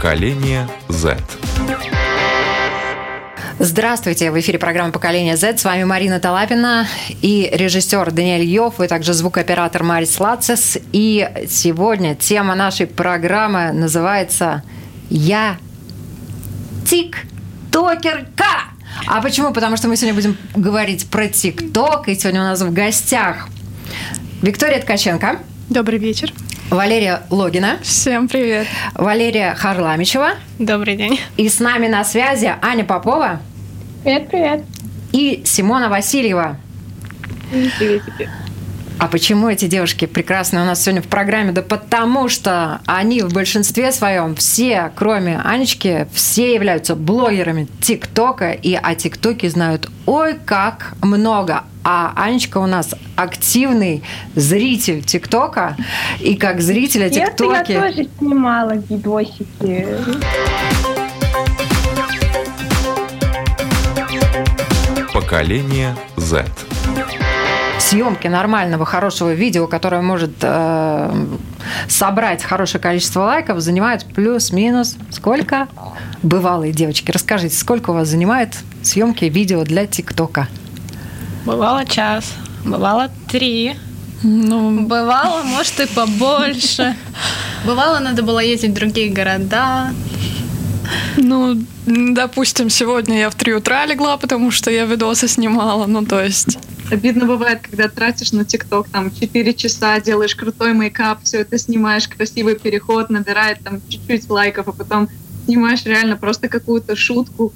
Поколение Z. Здравствуйте! В эфире программа «Поколение Z». С вами Марина Талапина и режиссер Даниэль Йов, и также звукооператор Марис Лацис. И сегодня тема нашей программы называется «Я тиктокерка». А почему? Потому что мы сегодня будем говорить про ТикТок, и сегодня у нас в гостях Виктория Ткаченко. Добрый вечер. Валерия Логина. Всем привет. Валерия Харламичева. Добрый день. И с нами на связи Аня Попова. Привет, привет. И Симона Васильева. А почему эти девушки прекрасные у нас сегодня в программе? Да потому что они в большинстве своем все, кроме Анечки, все являются блогерами ТикТока, и о ТикТоке знают ой как много. А Анечка у нас активный зритель ТикТока, и как зрителя ТикТоке... Я тоже снимала видосики. Поколение Z. съемки нормального, хорошего видео, которое может э, собрать хорошее количество лайков, занимает плюс-минус сколько? Бывалые девочки, расскажите, сколько у вас занимает съемки видео для ТикТока? Бывало час, бывало три. Ну, бывало, может, и побольше. Бывало, надо было ездить в другие города. Ну, допустим, сегодня я в три утра легла, потому что я видосы снимала. Ну, то есть Обидно бывает, когда тратишь на ТикТок там 4 часа, делаешь крутой мейкап, все это снимаешь, красивый переход, набирает там чуть-чуть лайков, а потом снимаешь реально просто какую-то шутку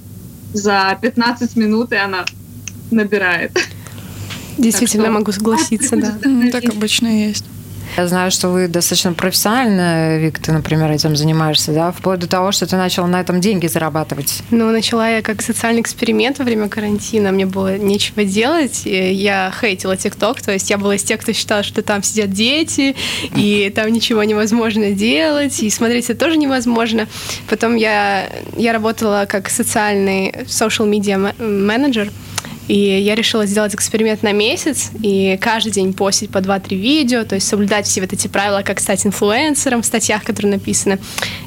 за 15 минут, и она набирает. Действительно, могу согласиться, да. Так обычно и есть. Я знаю, что вы достаточно профессионально, Вик, ты, например, этим занимаешься, да, вплоть до того, что ты начала на этом деньги зарабатывать. Ну, начала я как социальный эксперимент во время карантина. Мне было нечего делать. Я хейтила ТикТок, то есть я была из тех, кто считал, что там сидят дети, и там ничего невозможно делать, и смотреть это тоже невозможно. Потом я, я работала как социальный social media менеджер, и я решила сделать эксперимент на месяц и каждый день постить по 2-3 видео, то есть соблюдать все вот эти правила, как стать инфлюенсером в статьях, которые написаны.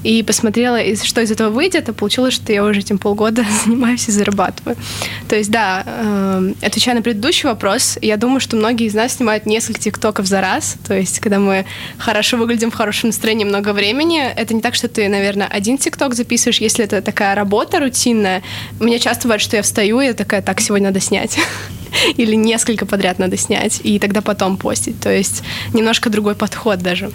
И посмотрела, что из этого выйдет, и получилось, что я уже этим полгода занимаюсь и зарабатываю. То есть, да, эм, отвечая на предыдущий вопрос, я думаю, что многие из нас снимают несколько тиктоков за раз, то есть, когда мы хорошо выглядим, в хорошем настроении много времени, это не так, что ты, наверное, один тикток записываешь, если это такая работа рутинная. У меня часто бывает, что я встаю, и я такая, так, сегодня надо снять. Или несколько подряд надо снять, и тогда потом постить. То есть немножко другой подход даже.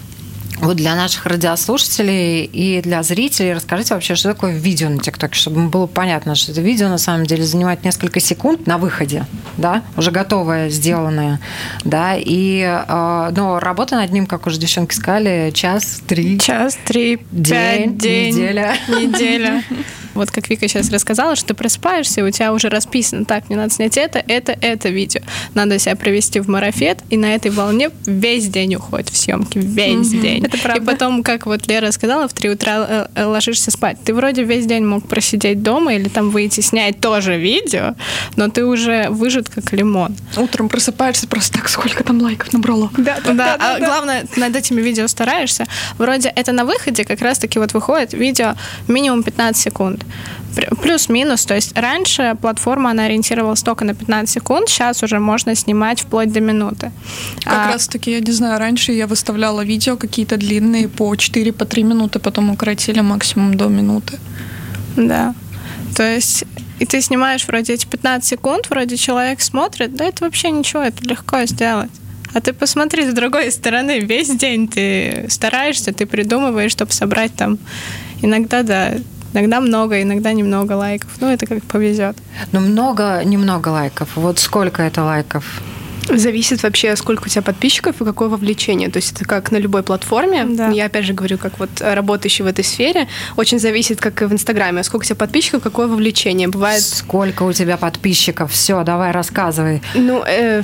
Вот для наших радиослушателей и для зрителей расскажите вообще, что такое видео на ТикТоке, чтобы было понятно, что это видео на самом деле занимает несколько секунд на выходе, да, уже готовое, сделанное, да, и, э, но работа над ним, как уже девчонки сказали, час, три. Час, три, день, пять, день, неделя. Неделя. Вот как Вика сейчас рассказала, что ты просыпаешься, у тебя уже расписано, так, мне надо снять это, это, это видео. Надо себя провести в марафет, и на этой волне весь день уходит в съемки, весь день. Это правда. И потом, как вот Лера сказала, в 3 утра э, э, ложишься спать. Ты вроде весь день мог просидеть дома или там выйти снять тоже видео, но ты уже выжат как лимон. Утром просыпаешься просто так, сколько там лайков набрало. Да, да, да. А главное, над этими видео стараешься. Вроде это на выходе как раз-таки вот выходит видео минимум 15 секунд. Плюс-минус. То есть раньше платформа, она ориентировалась только на 15 секунд, сейчас уже можно снимать вплоть до минуты. Как а, раз таки, я не знаю, раньше я выставляла видео какие-то длинные по 4-3 по минуты, потом укоротили максимум до минуты. Да. То есть и ты снимаешь вроде эти 15 секунд, вроде человек смотрит, да это вообще ничего, это легко сделать. А ты посмотри с другой стороны, весь день ты стараешься, ты придумываешь, чтобы собрать там иногда, да, Иногда много, иногда немного лайков. Ну, это как повезет. Ну, много, немного лайков. Вот сколько это лайков? Зависит вообще, сколько у тебя подписчиков и какое вовлечение. То есть это как на любой платформе. Да. Я опять же говорю, как вот работающий в этой сфере. Очень зависит, как и в Инстаграме. Сколько у тебя подписчиков, какое вовлечение. Бывает... Сколько у тебя подписчиков? Все, давай рассказывай. Ну, э,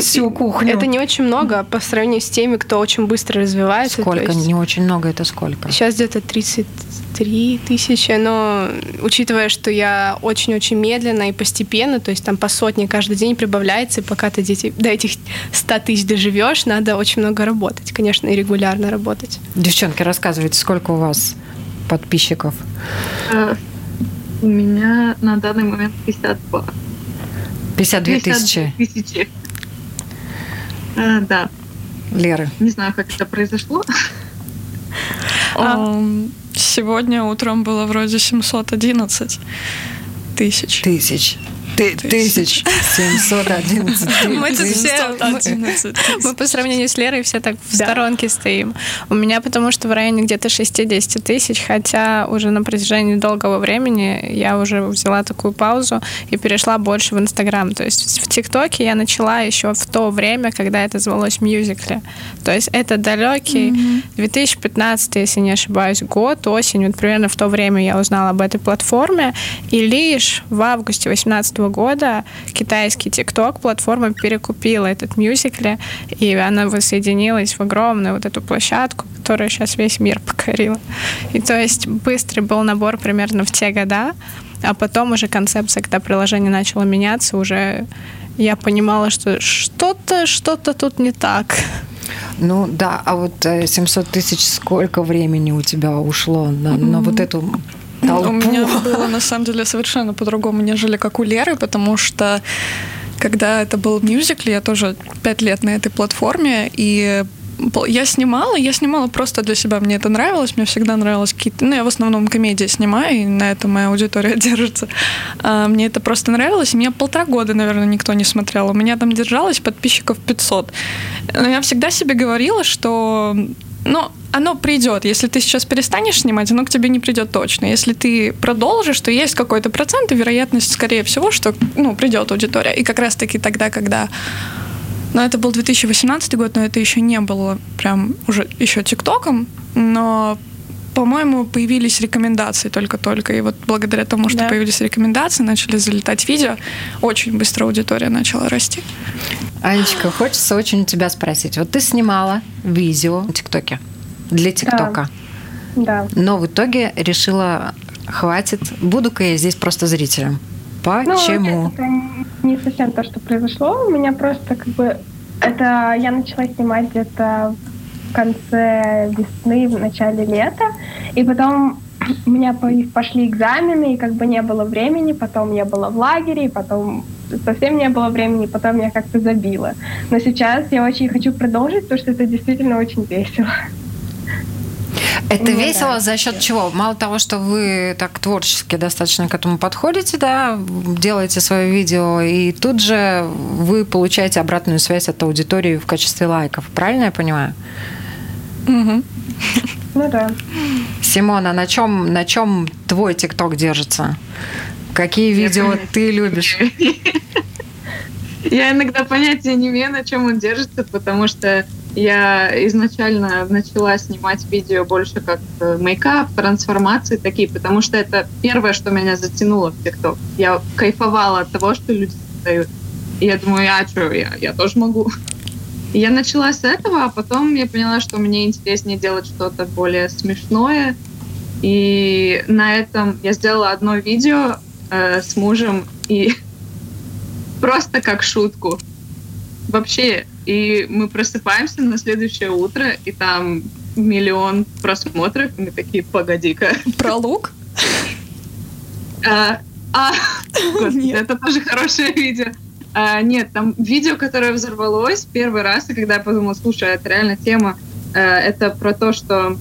всю кухню. Это не очень много по сравнению с теми, кто очень быстро развивается. Сколько? Есть... Не очень много, это сколько? Сейчас где-то 33 тысячи, но учитывая, что я очень-очень медленно и постепенно, то есть там по сотне каждый день прибавляется, и пока ты дети, до этих 100 тысяч доживешь, надо очень много работать, конечно, и регулярно работать. Девчонки, рассказывайте, сколько у вас подписчиков? Э, У меня на данный момент 52. 52 тысячи. тысячи. Э, Да, Леры. не знаю, как это произошло. Ам, Сегодня утром было вроде 711 тысяч. Тысяч. Ты, Тысяч. тысяч. 711 Мы тут все- 711 Мы по сравнению с Лерой все так в сторонке стоим. У меня потому что в районе где-то 60 тысяч, хотя уже на протяжении долгого времени я уже взяла такую паузу и перешла больше в Инстаграм. То есть в ТикТоке я начала еще в то время, когда это звалось мюзикле. То есть это далекий 2015, если не ошибаюсь, год, осень. Вот примерно в то время я узнала об этой платформе. И лишь в августе 2018 года китайский ТикТок платформа перекупила этот мюзикле, и она воссоединилась в огромную вот эту площадку, которая сейчас весь мир покорила. И то есть быстрый был набор примерно в те года, а потом уже концепция, когда приложение начало меняться, уже я понимала, что что-то, что-то тут не так. Ну да, а вот э, 700 тысяч сколько времени у тебя ушло на, на вот эту толпу? У меня было на самом деле совершенно по-другому, нежели как у Леры, потому что когда это был мюзикл, я тоже пять лет на этой платформе, и я снимала, я снимала просто для себя, мне это нравилось, мне всегда нравилось какие-то, ну, я в основном комедии снимаю, и на этом моя аудитория держится. А, мне это просто нравилось, и меня полтора года, наверное, никто не смотрел, у меня там держалось подписчиков 500. Но я всегда себе говорила, что ну, оно придет. Если ты сейчас перестанешь снимать, оно к тебе не придет точно. Если ты продолжишь, то есть какой-то процент и вероятность, скорее всего, что ну, придет аудитория. И как раз-таки тогда, когда но это был 2018 год, но это еще не было прям уже еще ТикТоком, но по-моему, появились рекомендации только-только. И вот благодаря тому, что Да. появились рекомендации, начали залетать видео, очень быстро аудитория начала расти. Анечка, хочется очень у тебя спросить. Вот ты снимала видео в ТикТоке для ТикТока, Да. но в итоге решила, хватит, буду-ка я здесь просто зрителем. Ну, Почему? это не совсем то, что произошло. У меня просто как бы... Это я начала снимать где-то в конце весны, в начале лета. И потом у меня по- пошли экзамены, и как бы не было времени. Потом я была в лагере, и потом совсем не было времени, потом я как-то забила. Но сейчас я очень хочу продолжить, потому что это действительно очень весело. Это Ну, весело да. за счет чего? Мало того, что вы так творчески достаточно к этому подходите, да, делаете свое видео, и тут же вы получаете обратную связь от аудитории в качестве лайков. Правильно я понимаю? Мгм. Ну да. Симона, на чем, на чем твой ТикТок держится? Какие видео ты любишь? Я иногда понятия не имею, на чем он держится, потому что я изначально начала снимать видео больше как э, мейкап, трансформации такие, потому что это первое, что меня затянуло в ТикТок. Я кайфовала от того, что люди создают. И я думаю, а что, я, я тоже могу. Я начала с этого, а потом я поняла, что мне интереснее делать что-то более смешное. И на этом я сделала одно видео э, с мужем, и просто как шутку. Вообще, и мы просыпаемся на следующее утро, и там миллион просмотров, и мы такие, погоди-ка. Про лук? А, а, господи, это тоже хорошее видео. А, нет, там видео, которое взорвалось первый раз, и когда я подумала, слушай, это реально тема, э, это про то, что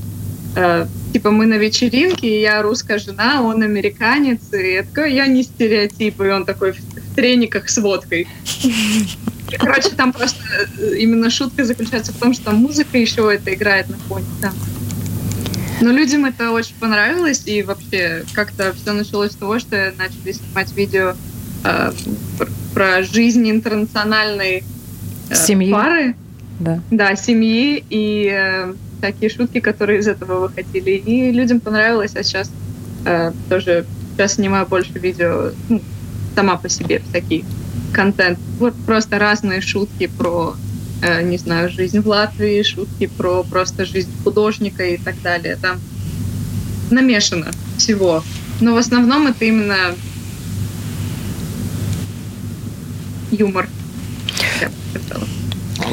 э, типа мы на вечеринке, и я русская жена, он американец, и я такой, я не стереотип, и он такой в трениках с водкой. Короче, там просто э, именно шутка заключается в том, что музыка еще это играет на фоне. Да. Но людям это очень понравилось, и вообще как-то все началось с того, что начали снимать видео э, пр- про жизнь интернациональной э, Семьи. пары, Да. да, семьи и э, такие шутки, которые из этого выходили. И людям понравилось, а сейчас э, тоже сейчас снимаю больше видео ну, сама по себе, всякий контент. Вот просто разные шутки про, э, не знаю, жизнь в Латвии, шутки про просто жизнь художника и так далее. Там намешано всего. Но в основном это именно юмор.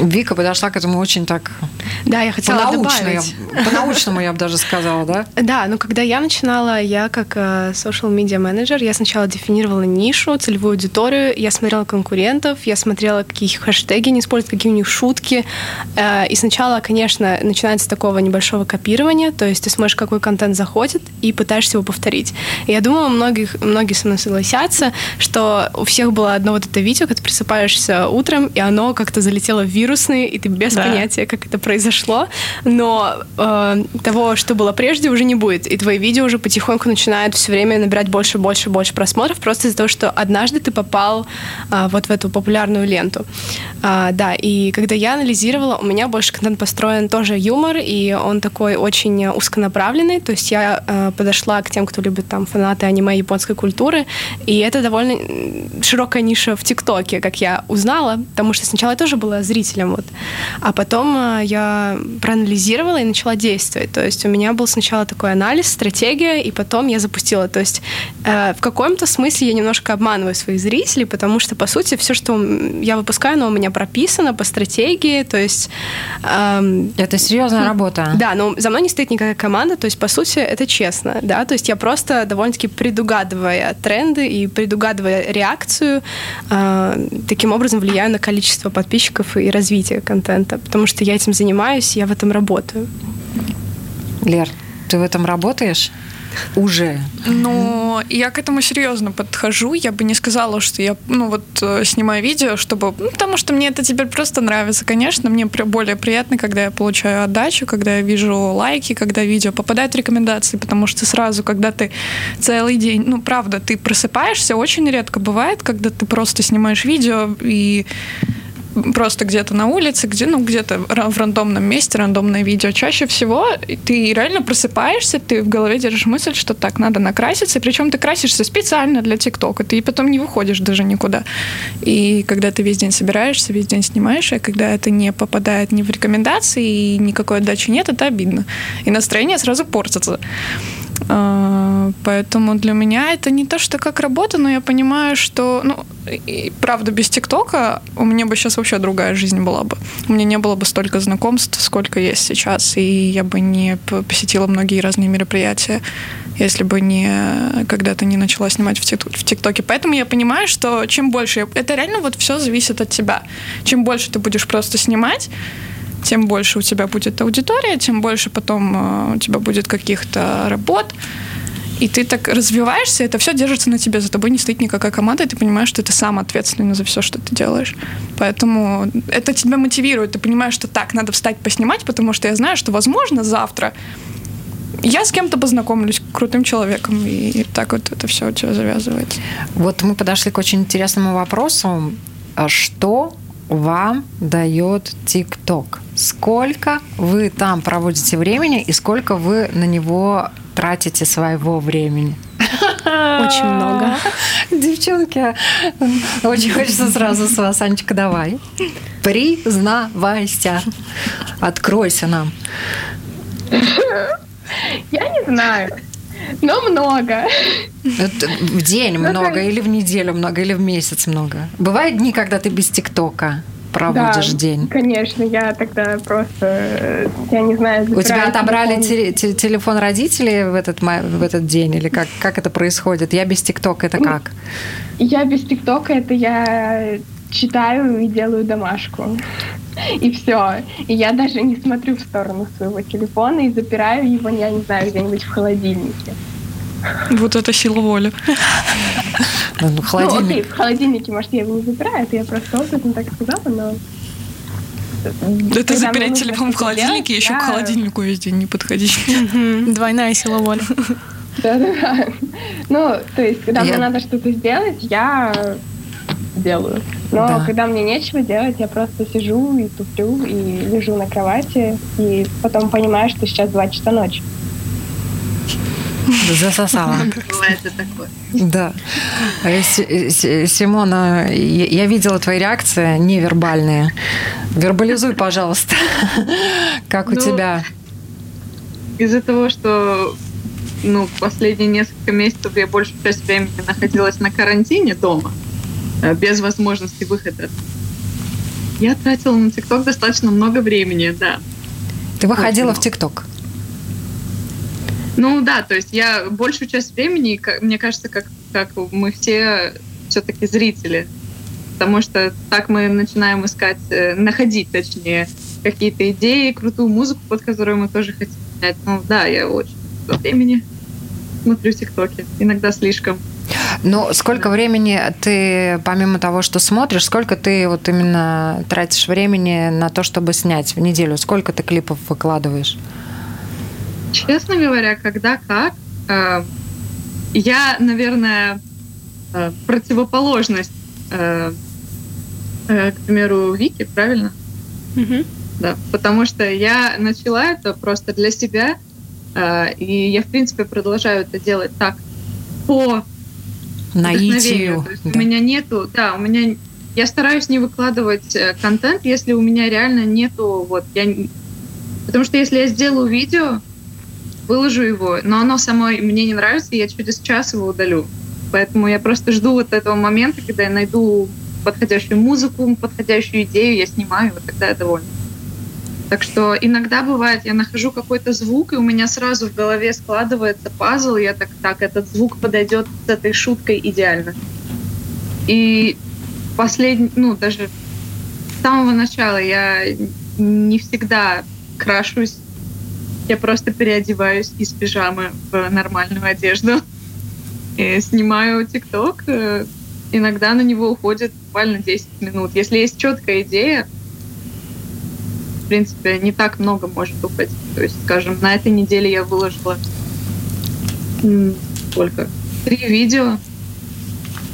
Вика подошла к этому очень так Да, я хотела По-научному, добавить. я, по-научному я бы даже сказала, да? Да, но когда я начинала, я как э, social media менеджер, я сначала дефинировала нишу, целевую аудиторию, я смотрела конкурентов, я смотрела, какие хэштеги они используют, какие у них шутки. Э, и сначала, конечно, начинается с такого небольшого копирования, то есть ты смотришь, какой контент заходит, и пытаешься его повторить. И я думаю, многих, многие со мной согласятся, что у всех было одно вот это видео, когда ты просыпаешься утром, и оно как-то залетело в вирусный, и ты без Да. понятия, как это произошло, но э, того, что было прежде, уже не будет. И твои видео уже потихоньку начинают все время набирать больше, больше, больше просмотров, просто из-за того, что однажды ты попал а, вот в эту популярную ленту. А, да, и когда я анализировала, у меня больше контент построен тоже юмор, и он такой очень узконаправленный, то есть я э, подошла к тем, кто любит там фанаты аниме японской культуры, и это довольно широкая ниша в ТикТоке, как я узнала, потому что сначала я тоже была зрителем, вот, а потом э, я проанализировала и начала действовать, то есть у меня был сначала такой анализ, стратегия, и потом я запустила, то есть э, в каком-то смысле я немножко обманываю своих зрителей, потому что, по сути, все, что я выпускаю, оно у меня прописано по стратегии, то есть... эм, Это серьезная работа. да, но за мной не стоит никакая команда, то есть, по сути, это честно, да, то есть я просто довольно-таки предугадывая тренды и предугадывая реакцию, э, таким образом влияю на количество подписчиков и развитие контента, потому что я этим занимаюсь, я в этом работаю. Лер, ты в этом работаешь? Уже. Но я к этому серьезно подхожу. Я бы не сказала, что я, ну вот, э, снимаю видео, чтобы... Ну, потому что мне это теперь просто нравится. Конечно, мне более приятно, когда я получаю отдачу, когда я вижу лайки, когда видео попадает в рекомендации, потому что сразу, когда ты целый день... Ну, правда, ты просыпаешься, очень редко бывает, когда ты просто снимаешь видео и просто где-то на улице, где, ну, где-то в рандомном месте, рандомное видео. Чаще всего ты реально просыпаешься, ты в голове держишь мысль, что так, надо накраситься, причем ты красишься специально для ТикТока, ты потом не выходишь даже никуда. И когда ты весь день собираешься, весь день снимаешь, и когда это не попадает ни в рекомендации, и никакой отдачи нет, это обидно. И настроение сразу портится. А, Поэтому для меня это не то, что как работа, но я понимаю, что, ну, и правда, без ТикТока у меня бы сейчас вообще другая жизнь была бы. У меня не было бы столько знакомств, сколько есть сейчас, и я бы не посетила многие разные мероприятия, если бы не когда-то не начала снимать в Тик- в ТикТоке. Поэтому я понимаю, что чем больше... Это реально вот все зависит от тебя. Чем больше ты будешь просто снимать, тем больше у тебя будет аудитория, тем больше потом э, у тебя будет каких-то работ. И ты так развиваешься, это все держится на тебе, за тобой не стоит никакая команда, и ты понимаешь, что ты сам ответственный за все, что ты делаешь. Поэтому это тебя мотивирует, ты понимаешь, что так, надо встать поснимать, потому что я знаю, что, возможно, завтра я с кем-то познакомлюсь, крутым человеком, и так вот это все у тебя завязывается. Вот мы подошли к очень интересному вопросу. А Что вам дает ТикТок? Сколько вы там проводите времени и сколько вы на него тратите своего времени? Очень много. Девчонки, очень хочется сразу с вас, Анечка, давай. Признавайся. Откройся нам. Я не знаю, но много. Это в день Ну, много, или в неделю много, или в месяц много. Бывают дни, когда ты без ТикТока проводишь да, день. Конечно, я тогда просто, э, я не знаю, У тебя отобрали телефон. те- те- телефон родителей в этот, в этот день? Или как, как это происходит? Я без ТикТока, это как? Я без ТикТока, это я читаю и делаю домашку. И все. И я даже не смотрю в сторону своего телефона и запираю его, я не знаю, где-нибудь в холодильнике. Вот это сила воли. Ну, ну, Ну, холодильник. окей, в холодильнике, может, я его не запираю, это я просто образно так сказала, но... Это мне запереть телефон в холодильнике, еще к холодильнику весь день не подходить. Двойная сила воли. Да-да-да. Ну, то есть, когда мне надо что-то сделать, я делаю. Но Да. когда мне нечего делать, я просто сижу и туплю, и лежу на кровати, и потом понимаю, что сейчас 2 часа ночи. Засосала. Бывает такое. Да. Э, Си- э, Си- Симона, я видела твои реакции невербальные. Вербализуй, пожалуйста. Как у Ну, тебя? Из-за того, что ну, последние несколько месяцев я большую часть времени находилась на карантине дома, э, без возможности выхода. Я тратила на ТикТок достаточно много времени, да. Ты выходила в ТикТок? Ну да, то есть я большую часть времени, мне кажется, как, как мы все все-таки зрители, потому что так мы начинаем искать, э, находить, точнее, какие-то идеи, крутую музыку, под которую мы тоже хотим снять. Ну да, я очень много времени смотрю ТикТоки, иногда слишком. Ну, сколько времени ты, помимо того, что смотришь, сколько ты вот именно тратишь времени на то, чтобы снять в неделю? Сколько ты клипов выкладываешь? Честно говоря, когда как. Э, я, наверное, э, противоположность, э, к примеру, Вики, правильно? Угу. Да, потому что я начала это просто для себя, и я, в принципе, продолжаю это делать так по наитию. Да. У меня нету, да, у меня я стараюсь не выкладывать э, контент, если у меня реально нету вот я потому что если я сделаю видео, выложу его, но оно само мне не нравится, и я через час его удалю. Поэтому я просто жду вот этого момента, когда я найду подходящую музыку, подходящую идею, я снимаю, вот тогда я довольна. Так что иногда бывает, я нахожу какой-то звук, и у меня сразу в голове складывается пазл, и я так, так, этот звук подойдет с этой шуткой идеально. И последний, ну, даже с самого начала я не всегда крашусь, я просто переодеваюсь из пижамы в нормальную одежду. И снимаю ТикТок, э, иногда на него уходит буквально 10 минут. Если есть четкая идея, принципе, не так много может уходить. То есть, скажем, на этой неделе я выложила сколько? Три видео.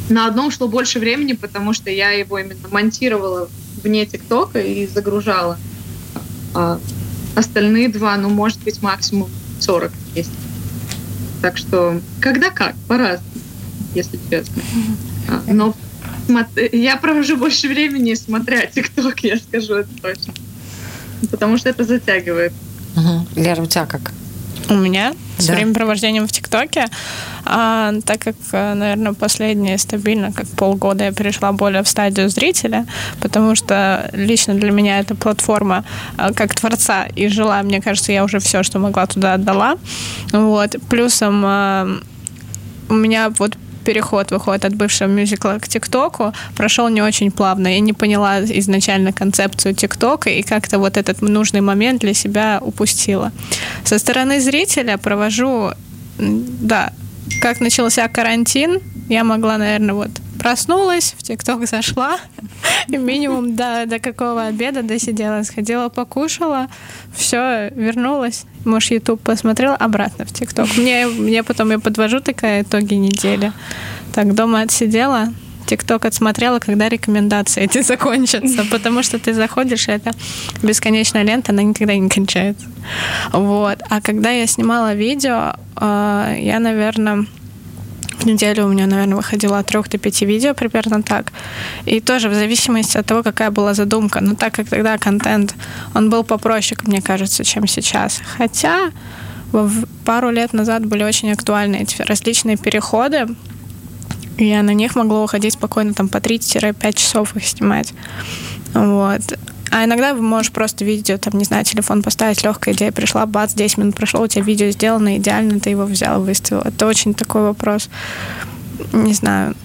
На одном шло больше времени, потому что я его именно монтировала вне ТикТока и загружала. А остальные два, ну, может быть, максимум 40 есть. Так что, когда как, по-разному, если честно. А, но я провожу больше времени, смотря ТикТок, я скажу это точно потому что это затягивает. Угу. Лера, у тебя как? У меня с да. времяпровождением в ТикТоке, а, так как, э, наверное, последние стабильно, как полгода я перешла более в стадию зрителя, потому что лично для меня эта платформа а, как творца и жила, мне кажется, я уже все, что могла туда отдала. Вот. Плюсом а, у меня вот переход выходит от бывшего мюзикла к ТикТоку прошел не очень плавно. Я не поняла изначально концепцию ТикТока и как-то вот этот нужный момент для себя упустила. Со стороны зрителя провожу, да, как начался карантин, я могла, наверное, вот проснулась, в ТикТок зашла, и минимум до, до какого обеда досидела, сходила, покушала, все, вернулась. Может, YouTube посмотрела, обратно в ТикТок. Мне, мне потом я подвожу такая итоги недели. Так, дома отсидела, ТикТок отсмотрела, когда рекомендации эти закончатся, потому что ты заходишь, и это бесконечная лента, она никогда не кончается. Вот. А когда я снимала видео, а, я, наверное, в неделю у меня, наверное, выходило от трех до пяти видео, примерно так. И тоже в зависимости от того, какая была задумка. Но так как тогда контент, он был попроще, мне кажется, чем сейчас. Хотя пару лет назад были очень актуальны эти различные переходы, я на них могла уходить спокойно там по 3-5 часов их снимать. Вот. А иногда можешь просто видео, там, не знаю, телефон поставить, легкая идея пришла, бац, 10 минут прошло, у тебя видео сделано идеально, ты его взял, выставил. Это очень такой вопрос. Не знаю.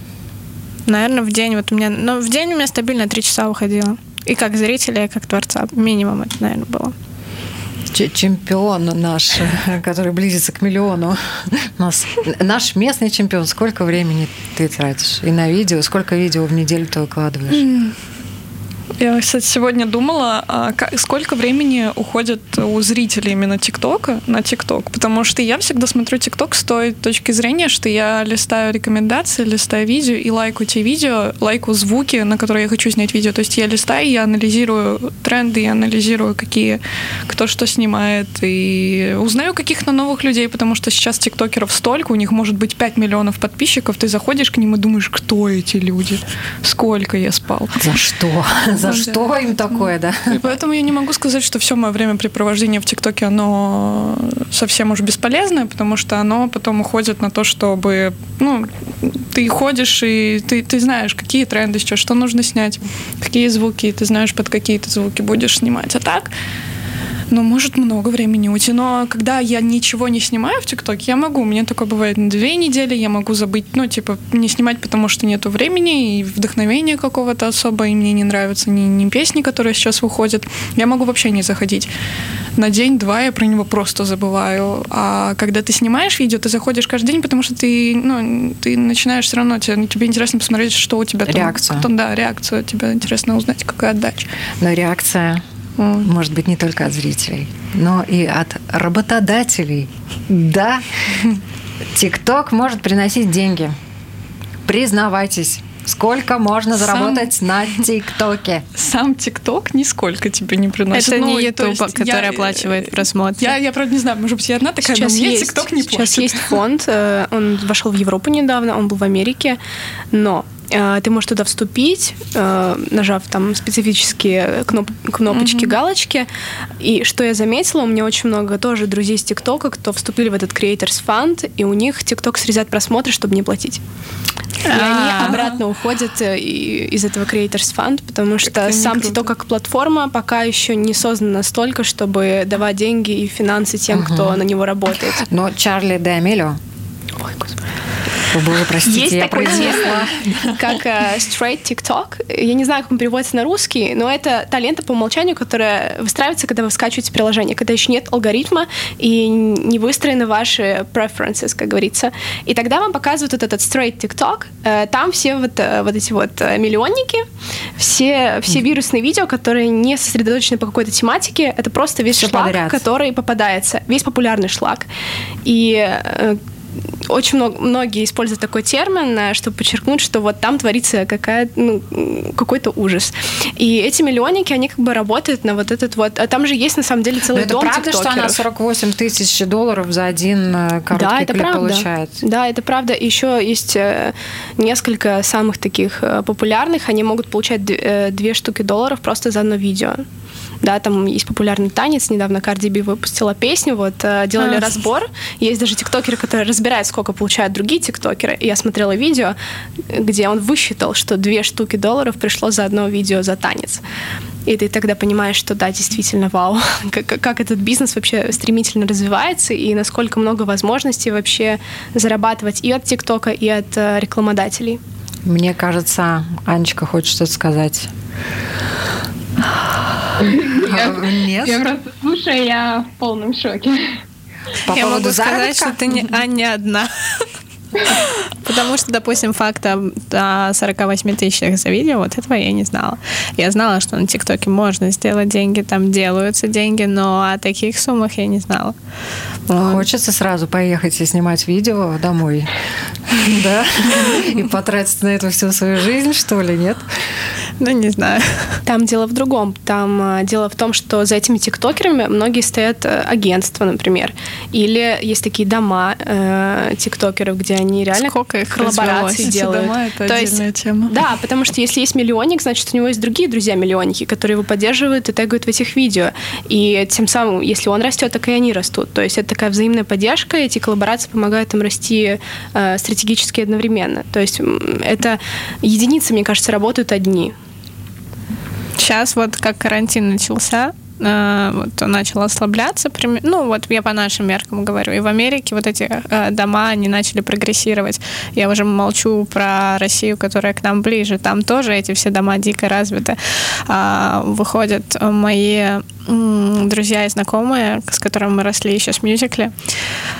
Наверное, в день вот у меня... Ну, в день у меня стабильно 3 часа уходило. И как зрителя, и как творца. Минимум это, наверное, было чемпион наш, который близится к миллиону. Нас, наш местный чемпион. Сколько времени ты тратишь? И на видео? Сколько видео в неделю ты выкладываешь? Я, кстати, сегодня думала, а сколько времени уходит у зрителей именно ТикТока на ТикТок, потому что я всегда смотрю ТикТок с той точки зрения, что я листаю рекомендации, листаю видео и лайкаю те видео, лайкаю звуки, на которые я хочу снять видео. То есть я листаю, я анализирую тренды, я анализирую, какие, кто что снимает, и узнаю каких-то новых людей, потому что сейчас тиктокеров столько, у них может быть 5 миллионов подписчиков, ты заходишь к ним и думаешь, кто эти люди, сколько я спал. За что? За что им такое, да? И поэтому я не могу сказать, что все мое времяпрепровождение в ТикТоке, оно совсем уж бесполезное, потому что оно потом уходит на то, чтобы, ну, ты ходишь и ты, ты знаешь, какие тренды сейчас, что нужно снять, какие звуки, ты знаешь, под какие ты звуки будешь снимать. А так, Ну, может много времени уйти, но когда я ничего не снимаю в ТикТоке, я могу. У меня такое бывает на две недели, я могу забыть, ну, типа, не снимать, потому что нету времени и вдохновения какого-то особо, и мне не нравятся ни, ни песни, которые сейчас выходят. Я могу вообще не заходить. На день-два я про него просто забываю. А когда ты снимаешь видео, ты заходишь каждый день, потому что ты, ну, ты начинаешь все равно, тебе, тебе интересно посмотреть, что у тебя там. Реакцию. Кто, да, реакцию. Тебе интересно узнать, какая отдача. Но реакция может быть не только от зрителей, но и от работодателей. Да, ТикТок может приносить деньги. Признавайтесь. Сколько можно Сам- заработать на ТикТоке? Сам ТикТок нисколько тебе не приносит. Это Ну, не YouTube, есть который я- оплачивает просмотры. Я, я, правда, не знаю, может быть, я одна такая, Сейчас но мне есть, ТикТок не сейчас платит. есть фонд, э, он вошел в Европу недавно, он был в Америке, но э, ты можешь туда вступить, э, нажав там специфические кноп- кнопочки, галочки. И что я заметила, у меня очень много тоже друзей с ТикТока, кто вступили в этот Creators Fund, и у них ТикТок срезает просмотры, чтобы не платить. И они обратно уходят э, из этого Creators Fund, потому что сам. TikTok как платформа пока еще не создан настолько, чтобы давать деньги и финансы тем, кто на него работает. Но Чарли Д'Амелио, Ой, господи. о, боже, простите, Есть я такой термин, как э, straight TikTok. Я не знаю, как он переводится на русский, но это та лента по умолчанию, которая выстраивается, когда вы скачиваете приложение, когда еще нет алгоритма и не выстроены ваши preferences, как говорится. И тогда вам показывают вот этот straight TikTok. Э, Там все вот, э, вот эти вот э, миллионники, все, все вирусные видео, которые не сосредоточены по какой-то тематике, это просто весь Всё шлак, подряд. который попадается, весь популярный шлак. И очень много, многие используют такой термин, э, чтобы подчеркнуть, что вот там творится какая, ну, какой-то ужас. И эти миллионники, они как бы работают на вот этот вот... А там же есть на самом деле Но целый это дом правда, что она тиктокеров. 48 тысяч долларов за один э, короткий Да, это клип правда. получает? Да, это правда. Еще есть э, несколько самых таких популярных. Они могут получать две штуки долларов просто за одно видео. Да, там есть популярный танец. Недавно Cardi B выпустила песню, вот э, делали А. разбор. Есть даже тиктокеры, которые разбирают, сколько получают другие тиктокеры. И я смотрела видео, где он высчитал, что две штуки долларов пришло за одно видео за танец. И ты тогда понимаешь, что да, действительно, вау, как, как этот бизнес вообще стремительно развивается и насколько много возможностей вообще зарабатывать и от ТикТока, и от э, рекламодателей. Мне кажется, Анечка хочет что-то сказать. Нет? Я просто слушаю, я в полном шоке. По Я поводу могу сказать, что ты не, а, не одна. Потому что, допустим, факт о о 48 тысячах за видео, вот этого я не знала. Я знала, что на ТикТоке можно сделать деньги, там делаются деньги, но о таких суммах я не знала. Вот. Хочется сразу поехать и снимать видео домой. Да? И потратить на это всю свою жизнь, что ли, нет? Ну, не знаю. Там дело в другом. Там э, дело в том, что за этими тиктокерами многие стоят э, агентства, например. Или есть такие дома э, тиктокеров, где они реально Сколько их коллаборации делают. дома — это То есть отдельная тема. Да, потому что если есть миллионник, значит, у него есть другие друзья-миллионники, которые его поддерживают и тегают в этих видео. И тем самым, если он растет, так и они растут. То есть это такая взаимная поддержка, эти коллаборации помогают им расти э, стратегически одновременно. То есть это единицы, мне кажется, работают одни. Сейчас вот как карантин начался, вот он начал ослабляться, ну вот я по нашим меркам говорю, и в Америке вот эти э, дома, они начали прогрессировать. Я уже молчу про Россию, которая к нам ближе, там тоже эти все дома дико развиты. А, выходят мои друзья и знакомые, с которыми мы росли еще с мюзикле.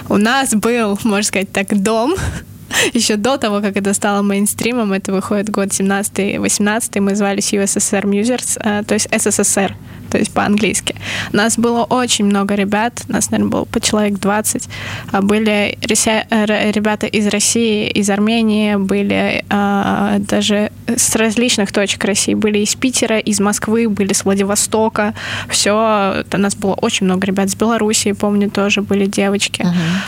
У нас был, можно сказать так, дом, еще до того, как это стало мейнстримом, это выходит год 17-18, мы звались USSR Musers, э, то есть СССР, то есть по-английски. Нас было очень много ребят, нас, наверное, было по человек 20. А Были ребята из России, из Армении, были а, даже с различных точек России. Были из Питера, из Москвы, были с Владивостока. Все, у нас было очень много ребят с Белоруссии, помню, тоже были девочки.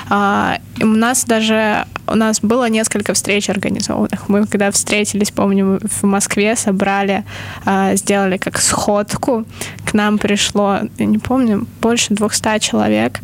А, и у нас даже у нас было несколько встреч организованных. Мы когда встретились, помню, в Москве собрали, а, сделали как сходку. К нам пришло, я не помню, больше 200 человек.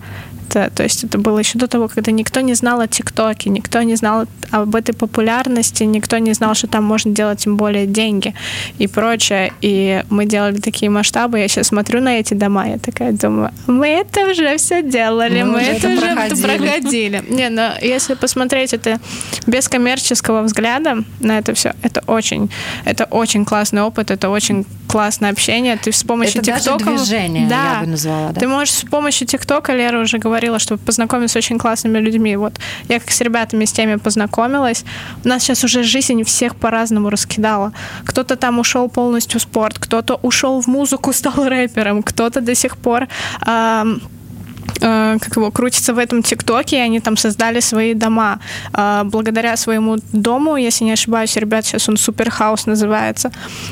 Это то есть это было еще до того, когда никто не знал о ТикТоке, никто не знал об этой популярности, никто не знал, что там можно делать тем более деньги и прочее. И мы делали такие масштабы. Я сейчас смотрю на эти дома, я такая думаю, мы это уже все делали, мы, мы это, уже проходили. проходили. Не, но если посмотреть это без коммерческого взгляда на это все, это очень, это очень классный опыт, это очень классное общение. Ты с помощью это ТикТока... Даже движение, да, я бы назвала, да. Ты можешь с помощью ТикТока, Лера уже говорила, чтобы познакомиться с очень классными людьми. Вот я как с ребятами с теми познакомилась. У нас сейчас уже жизнь всех по-разному раскидала. Кто-то там ушел полностью в спорт, кто-то ушел в музыку, стал рэпером, кто-то до сих пор... Эм, Э, как его, крутится в этом ТикТоке, и они там создали свои дома. Э, благодаря своему дому, если не ошибаюсь, ребят, сейчас он Суперхаус называется.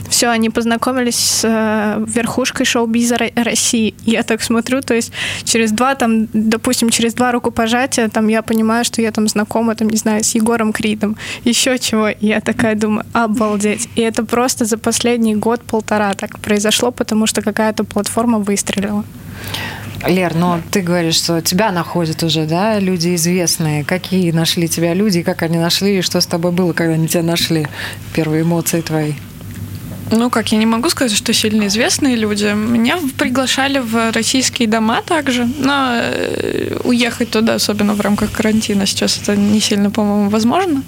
Все, они познакомились с э, верхушкой шоу-биза России. Я так смотрю, то есть через два, там, допустим, через два рукопожатия, там я понимаю, что я там знакома, там, не знаю, с Егором Кридом, еще чего. Я такая думаю, обалдеть. И это просто за последний год-полтора так произошло, потому что какая-то платформа выстрелила. Лер, но ты говоришь, что тебя находят уже, да, люди известные. Какие нашли тебя люди, как они нашли, и что с тобой было, когда они тебя нашли? Первые эмоции твои. Ну, как, я не могу сказать, что сильно известные люди. Меня приглашали в российские дома также, но э, уехать туда, особенно в рамках карантина, сейчас это не сильно, по-моему, возможно.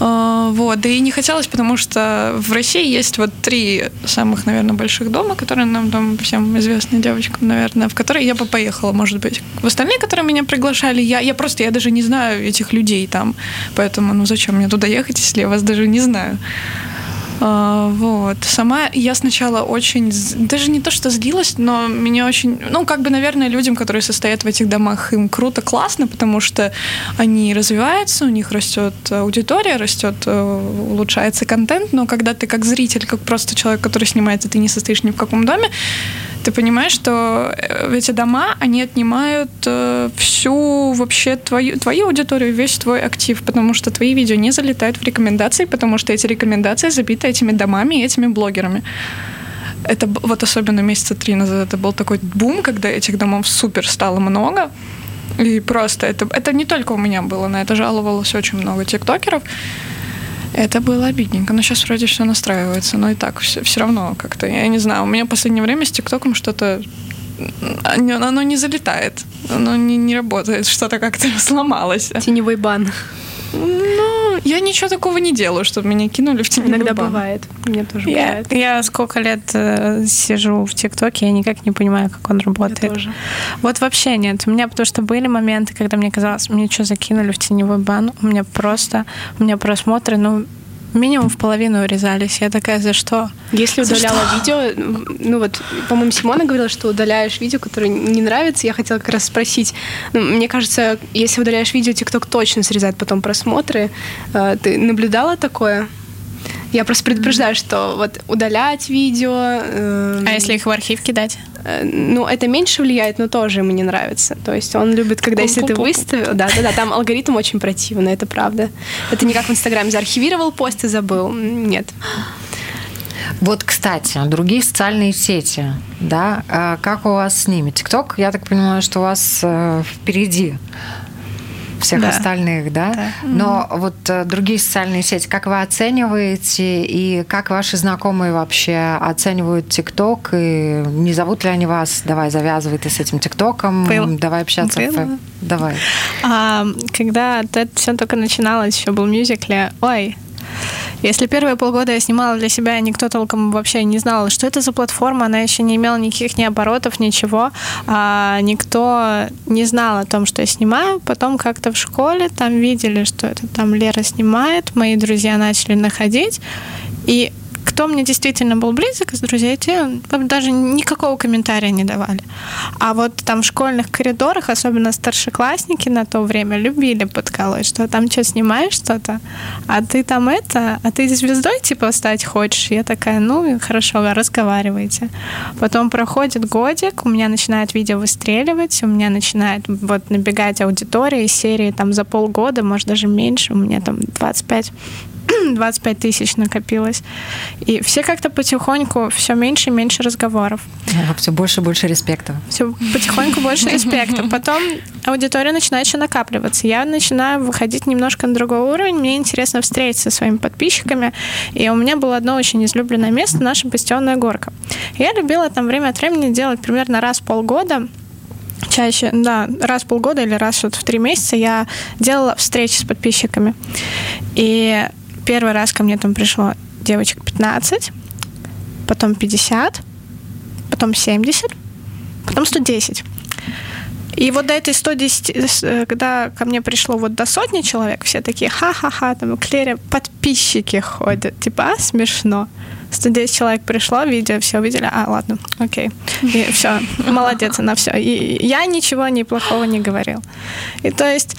А, вот, да и не хотелось, потому что в России есть вот три самых, наверное, больших дома, которые нам там всем известны девочкам, наверное, в которые я бы поехала, может быть. В остальные, которые меня приглашали, я, я просто, я даже не знаю этих людей там, поэтому, ну, зачем мне туда ехать, если я вас даже не знаю. А, вот. Сама я сначала очень, даже не то, что злилась, но меня очень, ну, как бы, наверное, людям, которые состоят в этих домах, им круто, классно, потому что они развиваются, у них растет аудитория, растет, э, улучшается контент, но когда ты как зритель, как просто человек, который снимается, ты не состоишь ни в каком доме, ты понимаешь, что э, эти дома, они отнимают э, всю вообще твою, твою аудиторию, весь твой актив, потому что твои видео не залетают в рекомендации, потому что эти рекомендации забиты этими домами и этими блогерами. Это вот особенно месяца три назад это был такой бум, когда этих домов супер стало много. И просто это, это не только у меня было, на это жаловалось очень много тиктокеров. Это было обидненько, но сейчас вроде все настраивается, но и так все, все равно как-то, я не знаю, у меня в последнее время с ТикТоком что-то оно не залетает, оно не, не работает, что-то как-то сломалось. Теневой бан. Ну, я ничего такого не делаю, чтобы меня кинули в теневой Иногда бан. бывает. Мне тоже я, бывает. Я сколько лет э, сижу в ТикТоке, я никак не понимаю, как он работает. Я тоже. Вот вообще нет. У меня потому что были моменты, когда мне казалось, мне что закинули в теневой бан, у меня просто, у меня просмотры, ну, минимум в половину урезались. Я такая, за что? Если За удаляла что? видео, ну вот, по-моему, Симона говорила, что удаляешь видео, которое не нравится. Я хотела как раз спросить. Ну, мне кажется, если удаляешь видео, ТикТок точно срезает потом просмотры. Э, Ты наблюдала такое? Я просто предупреждаю, что вот удалять видео... э, А если их в архив кидать? э, ну, это меньше влияет, но тоже ему не нравится. То есть он любит, когда если ты выставил... Да, да, да, там алгоритм очень противный, это правда. Это не как в Инстаграме заархивировал пост и забыл. Нет. Вот, кстати, другие социальные сети, да, а как у вас с ними? ТикТок, я так понимаю, что у вас э, впереди всех Да. остальных, да? Но вот э, другие социальные сети, как вы оцениваете и как ваши знакомые вообще оценивают ТикТок и не зовут ли они вас? Давай, завязывай ты с этим ТикТоком, Был. давай общаться. Было. Давай. А, когда это все только начиналось, еще был мюзикле, ой, если первые полгода я снимала для себя, никто толком вообще не знал, что это за платформа, она еще не имела никаких ни оборотов, ничего, а никто не знал о том, что я снимаю. Потом как-то в школе там видели, что это там Лера снимает, мои друзья начали находить, и кто мне действительно был близок из друзей, те даже никакого комментария не давали. А вот там в школьных коридорах, особенно старшеклассники на то время, любили подколоть, что там что, снимаешь что-то, а ты там это, а ты звездой типа стать хочешь? Я такая, ну, хорошо, разговаривайте. Потом проходит годик, у меня начинает видео выстреливать, у меня начинает вот набегать аудитория из серии там за полгода, может даже меньше, у меня там 25 25 тысяч накопилось. И все как-то потихоньку, все меньше и меньше разговоров. А, все больше и больше респекта. Все потихоньку больше респекта. Потом аудитория начинает еще накапливаться. Я начинаю выходить немножко на другой уровень. Мне интересно встретиться со своими подписчиками. И у меня было одно очень излюбленное место, наша бастионная горка. Я любила там время от времени делать примерно раз в полгода чаще, да, раз в полгода или раз вот в три месяца я делала встречи с подписчиками. И первый раз ко мне там пришло девочек 15, потом 50, потом 70, потом 110. И вот до этой 110, э, когда ко мне пришло вот до сотни человек, все такие ха-ха-ха, там Клере подписчики ходят, типа, а, смешно. 110 человек пришло, видео, все увидели, а, ладно, окей. И все, молодец, она все. И я ничего ни плохого не говорил. И то есть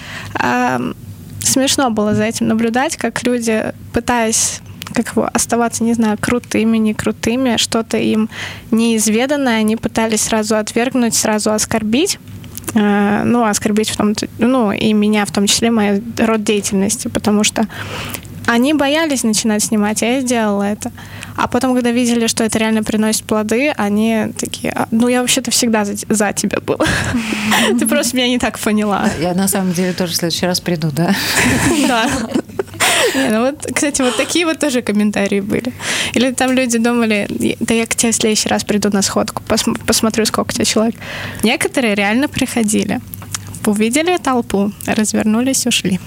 смешно было за этим наблюдать, как люди, пытаясь как его, оставаться, не знаю, крутыми, не крутыми, что-то им неизведанное, они пытались сразу отвергнуть, сразу оскорбить, э, ну, оскорбить в том, ну, и меня в том числе, мой род деятельности, потому что они боялись начинать снимать, а я сделала это. А потом, когда видели, что это реально приносит плоды, они такие, «А, ну я вообще-то всегда за, за тебя был. Ты просто меня не так поняла. Я на самом деле тоже в следующий раз приду, да? Да. Не, ну вот, кстати, вот такие вот тоже комментарии были. Или там люди думали, да я к тебе в следующий раз приду на сходку, пос- посмотрю, сколько у тебя человек. Некоторые реально приходили, увидели толпу, развернулись, ушли.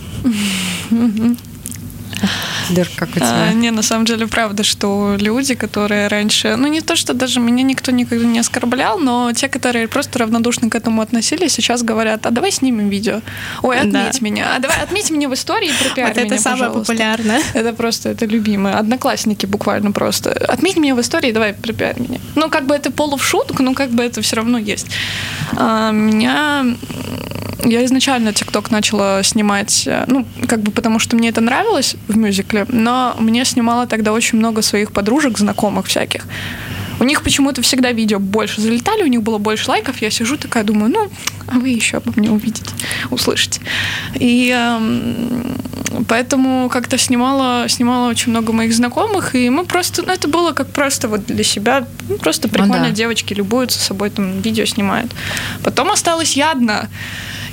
Дыр, как у тебя? А, не, на самом деле, правда, что люди, которые раньше, ну не то, что даже меня никто никогда не оскорблял, но те, которые просто равнодушно к этому относились, сейчас говорят, а давай снимем видео. Ой, отметь Да. меня. А давай отметь меня в истории и пропиарь Вот это меня, самое пожалуйста». популярное. Это просто, это любимое. Одноклассники буквально просто. Отметь меня в истории, давай пропиарь меня. Ну, как бы это полу в шутку, но как бы это все равно есть. А, меня... Я изначально ТикТок начала снимать, э, ну, как бы потому что мне это нравилось в мюзикле, но мне снимало тогда очень много своих подружек, знакомых всяких. У них почему-то всегда видео больше залетали, у них было больше лайков. Я сижу такая, думаю, ну, а вы еще обо мне увидите, услышите. И эм, поэтому как-то снимала, снимала очень много моих знакомых, и мы просто, ну, это было как просто вот для себя, ну, просто прикольно, да. девочки любуются собой, там, видео снимают. Потом осталась я одна.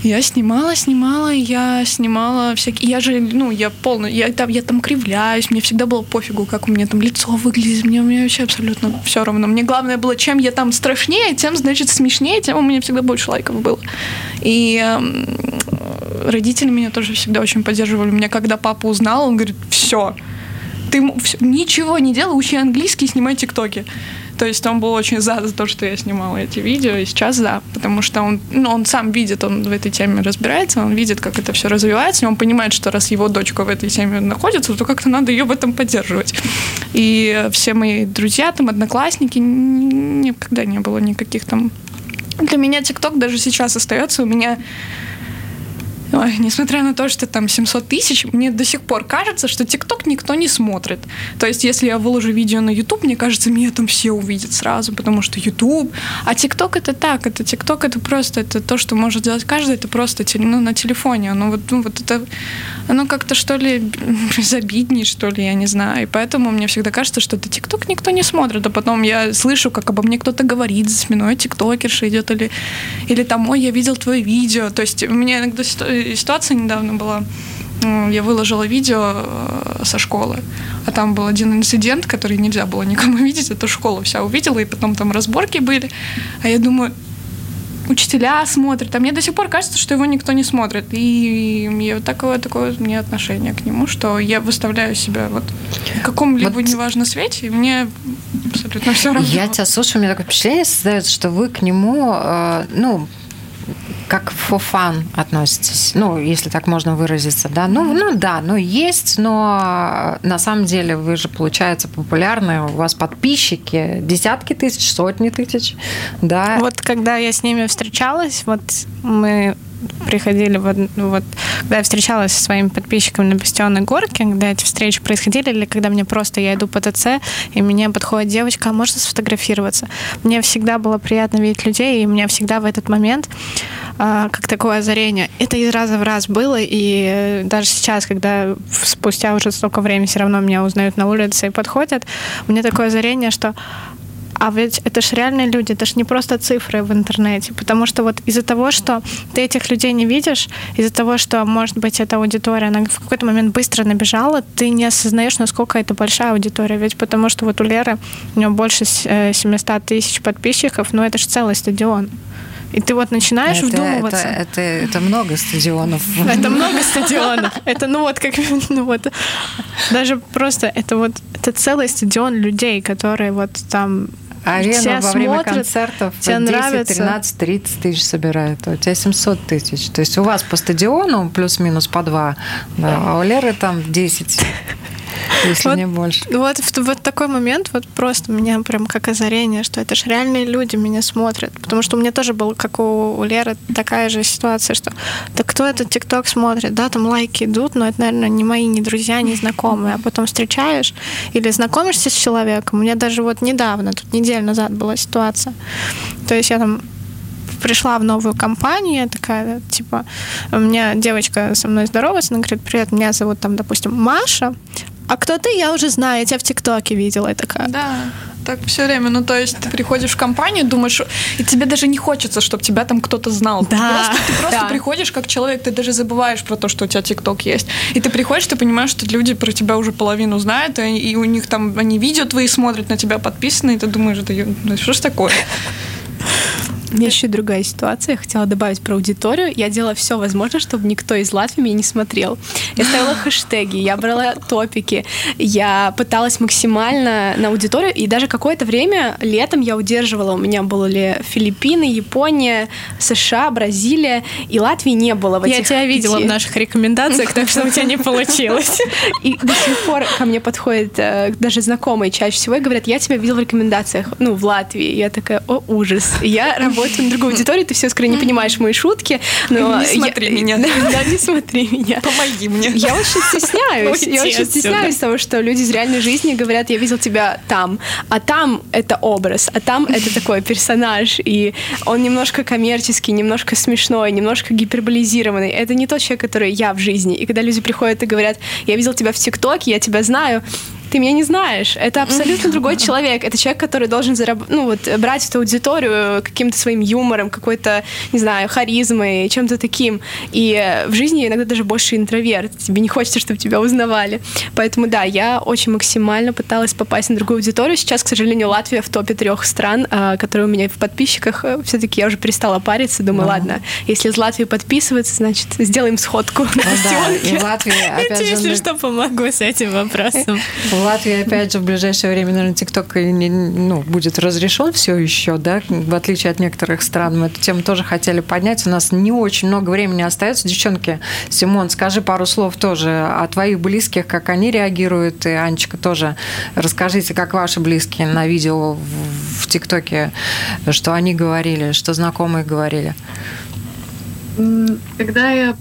Я снимала, снимала, я снимала всякие... Я же, ну, я полно... Я там, я там кривляюсь, мне всегда было пофигу, как у меня там лицо выглядит, мне, мне вообще абсолютно все равно. Мне главное было, чем я там страшнее, тем, значит, смешнее, тем у меня всегда больше лайков было. И эм, родители меня тоже всегда очень поддерживали. Меня когда папа узнал, он говорит, все, ты ничего не делай, учи английский, снимай тиктоки. То есть он был очень за, за то, что я снимала эти видео, и сейчас за, потому что он, ну, он сам видит, он в этой теме разбирается, он видит, как это все развивается, и он понимает, что раз его дочка в этой теме находится, то как-то надо ее в этом поддерживать. И все мои друзья, там, одноклассники, никогда не было никаких там... Для меня ТикТок даже сейчас остается у меня Ой, несмотря на то, что там 700 тысяч, мне до сих пор кажется, что ТикТок никто не смотрит. То есть, если я выложу видео на YouTube, мне кажется, меня там все увидят сразу, потому что YouTube. А ТикТок это так, это ТикТок это просто это то, что может делать каждый, это просто ну, на телефоне. Оно вот, ну, вот это, оно как-то что ли безобиднее, что ли, я не знаю. И поэтому мне всегда кажется, что это ТикТок никто не смотрит. А потом я слышу, как обо мне кто-то говорит за спиной, тиктокерша идет или, или там, ой, я видел твое видео. То есть у меня иногда ситуация недавно была, я выложила видео э, со школы, а там был один инцидент, который нельзя было никому видеть, это школа вся увидела, и потом там разборки были, а я думаю, учителя смотрят, а мне до сих пор кажется, что его никто не смотрит, и мне вот такое, такое мне отношение к нему, что я выставляю себя вот в каком-либо, Вот- неважно, свете, и мне абсолютно все равно. Я тебя слушаю, у меня такое впечатление создается, что вы к нему, э, ну, как for fun относитесь, ну, если так можно выразиться, да. Ну, ну да, ну есть, но на самом деле вы же, получается, популярны, у вас подписчики, десятки тысяч, сотни тысяч, да. Вот когда я с ними встречалась, вот мы приходили вот, вот когда я встречалась со своими подписчиками на Бастионной горке, когда эти встречи происходили, или когда мне просто, я иду по ТЦ, и мне подходит девочка, а можно сфотографироваться? Мне всегда было приятно видеть людей, и у меня всегда в этот момент а, как такое озарение. Это из раза в раз было, и даже сейчас, когда спустя уже столько времени все равно меня узнают на улице и подходят, у меня такое озарение, что а ведь это же реальные люди, это же не просто цифры в интернете. Потому что вот из-за того, что ты этих людей не видишь, из-за того, что, может быть, эта аудитория, она в какой-то момент быстро набежала, ты не осознаешь, насколько это большая аудитория. Ведь потому что вот у Леры, у него больше 700 э, тысяч подписчиков, но это же целый стадион. И ты вот начинаешь это, вдумываться. Это, это, это много стадионов. Это много стадионов. Это, ну вот, как, ну вот, даже просто, это вот, это целый стадион людей, которые вот там Арена все во время смотрят, концертов тебе 10, нравится. 13, 30 тысяч собирают, а у тебя 700 тысяч. То есть у вас по стадиону плюс-минус по два, да, а у Леры там 10 если вот, не больше. Вот в вот такой момент вот просто меня прям как озарение, что это же реальные люди меня смотрят. Потому что у меня тоже был, как у, у Леры, такая же ситуация, что да кто этот ТикТок смотрит? Да, там лайки идут, но это, наверное, не мои, не друзья, не знакомые. А потом встречаешь или знакомишься с человеком. У меня даже вот недавно, тут неделю назад была ситуация. То есть я там пришла в новую компанию, я такая, типа, у меня девочка со мной здоровается, она говорит, привет, меня зовут там, допустим, Маша, а кто ты, я уже знаю, я тебя в ТикТоке видела, я такая. Да, так все время. Ну, то есть ты приходишь в компанию, думаешь, и тебе даже не хочется, чтобы тебя там кто-то знал. Да. Ты просто, ты просто да. приходишь как человек, ты даже забываешь про то, что у тебя ТикТок есть. И ты приходишь, ты понимаешь, что люди про тебя уже половину знают, и, и у них там, они видео твои смотрят, на тебя подписаны, и ты думаешь, да, ну, что ж такое? У меня еще другая ситуация. Я хотела добавить про аудиторию. Я делала все возможное, чтобы никто из Латвии меня не смотрел. Я ставила хэштеги, я брала топики, я пыталась максимально на аудиторию, и даже какое-то время летом я удерживала. У меня были Филиппины, Япония, США, Бразилия, и Латвии не было. В я тебя видела в наших рекомендациях, так что у тебя не получилось. И до сих пор ко мне подходят э, даже знакомые чаще всего и говорят, я тебя видел в рекомендациях, ну, в Латвии. Я такая, о, ужас. Я работаю на другую аудиторию, ты все скорее не понимаешь мои шутки. Но не смотри я, меня. Да, не смотри меня. Помоги мне. Я очень стесняюсь. Я очень стесняюсь того, что люди из реальной жизни говорят, я видел тебя там, а там это образ, а там это такой персонаж, и он немножко коммерческий, немножко смешной, немножко гиперболизированный. Это не тот человек, который я в жизни. И когда люди приходят и говорят, я видел тебя в ТикТоке, я тебя знаю, ты меня не знаешь. Это абсолютно другой человек. Это человек, который должен зараб... ну, вот, брать эту аудиторию каким-то своим юмором, какой-то, не знаю, харизмой, чем-то таким. И в жизни иногда даже больше интроверт. Тебе не хочется, чтобы тебя узнавали. Поэтому, да, я очень максимально пыталась попасть на другую аудиторию. Сейчас, к сожалению, Латвия в топе трех стран, а, которые у меня в подписчиках. Все-таки я уже перестала париться. Думаю, ладно, если из Латвии подписываются, значит, сделаем сходку ну, да, и в Латвии, опять же... Если что, помогу с этим вопросом. В Латвии, опять же, в ближайшее время, наверное, ТикТок ну, будет разрешен все еще, да, в отличие от некоторых стран. Мы эту тему тоже хотели поднять. У нас не очень много времени остается. Девчонки, Симон, скажи пару слов тоже о твоих близких, как они реагируют, и Анечка тоже расскажите, как ваши близкие на видео в ТикТоке, что они говорили, что знакомые говорили. Когда я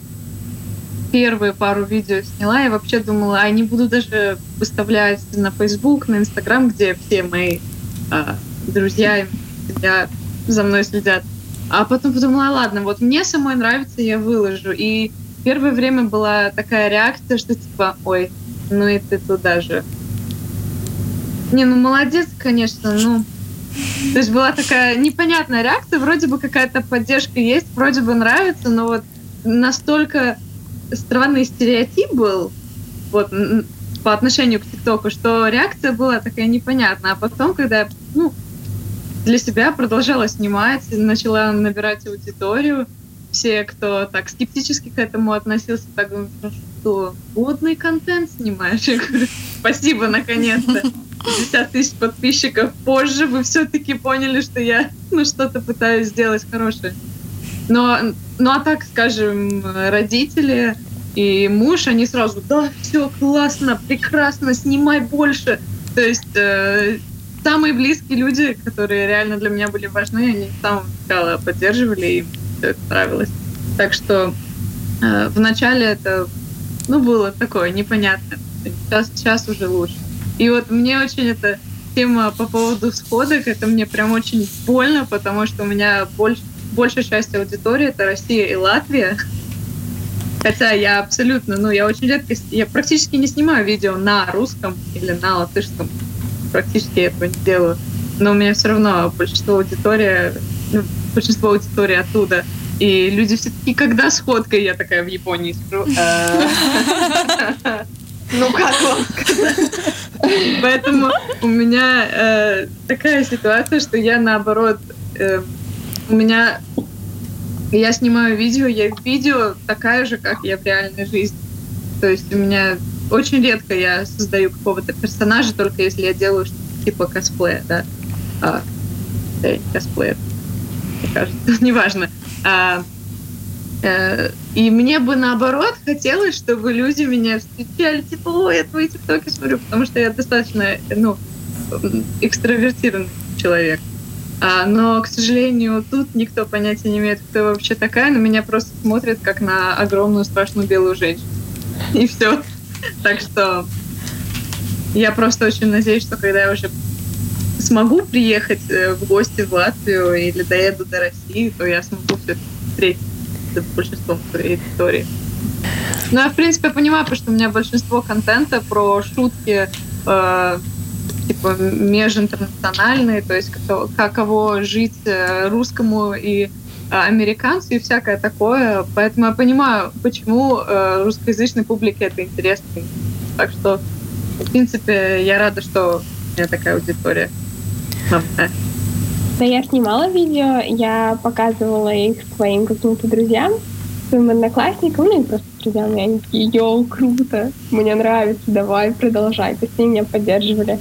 первые пару видео сняла, я вообще думала, а не буду даже выставлять на Facebook, на Instagram, где все мои а, друзья, я за мной следят. А потом подумала, ладно, вот мне самой нравится, я выложу. И первое время была такая реакция, что типа, ой, ну и ты туда же. Не, ну молодец, конечно, ну. То есть была такая непонятная реакция, вроде бы какая-то поддержка есть, вроде бы нравится, но вот настолько странный стереотип был вот, по отношению к ТикТоку, что реакция была такая непонятная. А потом, когда я ну, для себя продолжала снимать, начала набирать аудиторию, все, кто так скептически к этому относился, так говорят, «Ну что, водный контент снимаешь? Я говорю, спасибо, наконец-то. 50 тысяч подписчиков позже вы все-таки поняли, что я ну, что-то пытаюсь сделать хорошее. Но, ну а так, скажем, родители и муж, они сразу, да, все классно, прекрасно, снимай больше. То есть э, самые близкие люди, которые реально для меня были важны, они с самого начала поддерживали, и все это нравилось. Так что э, вначале это, ну, было такое непонятное. Сейчас, сейчас уже лучше. И вот мне очень эта тема по поводу сходок, это мне прям очень больно, потому что у меня больше, большая часть аудитории это Россия и Латвия. Хотя я абсолютно, ну, я очень редко, я практически не снимаю видео на русском или на латышском. Практически я этого не делаю. Но у меня все равно большинство аудитории, ну, большинство аудитории оттуда. И люди все таки когда сходка, я такая в Японии сижу. Ну, как вам сказать? Поэтому у меня э, такая ситуация, что я наоборот, э, у меня я снимаю видео, я в видео такая же, как я в реальной жизни. То есть у меня очень редко я создаю какого-то персонажа, только если я делаю что-то типа косплея, да. А, да, косплея, мне кажется, неважно. А, Э, и мне бы наоборот хотелось, чтобы люди меня встречали, типа, ой, я твои тиктоки смотрю, потому что я достаточно, ну, экстравертированный человек. А, но, к сожалению, тут никто понятия не имеет, кто вообще такая, но меня просто смотрят как на огромную страшную белую женщину. И все. Так что я просто очень надеюсь, что когда я уже смогу приехать э, в гости в Латвию или доеду до России, то я смогу все встретить большинством своей аудитории. Ну, я, в принципе, понимаю, потому что у меня большинство контента про шутки э, типа межинтернациональные, то есть как, каково жить э, русскому и э, американцу и всякое такое. Поэтому я понимаю, почему э, русскоязычной публике это интересно. Так что, в принципе, я рада, что у меня такая аудитория. Да, я снимала видео, я показывала их своим каким-то друзьям, своим одноклассникам, ну и просто друзьям, и они такие, йоу, круто, мне нравится, давай, продолжай. То есть они меня поддерживали.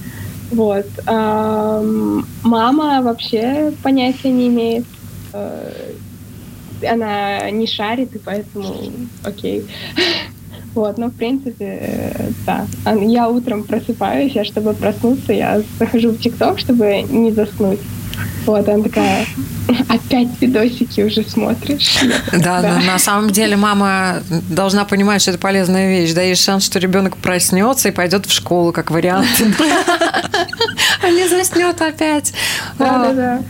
Вот. Мама вообще понятия не имеет. Э, она не шарит, и поэтому окей. Вот, но в принципе, да. Я утром просыпаюсь, а чтобы проснуться, я захожу в ТикТок, чтобы не заснуть. Вот, она такая, опять видосики уже смотришь. Да, да. на самом деле мама должна понимать, что это полезная вещь. Да, есть шанс, что ребенок проснется и пойдет в школу, как вариант. Не заснет опять. Да.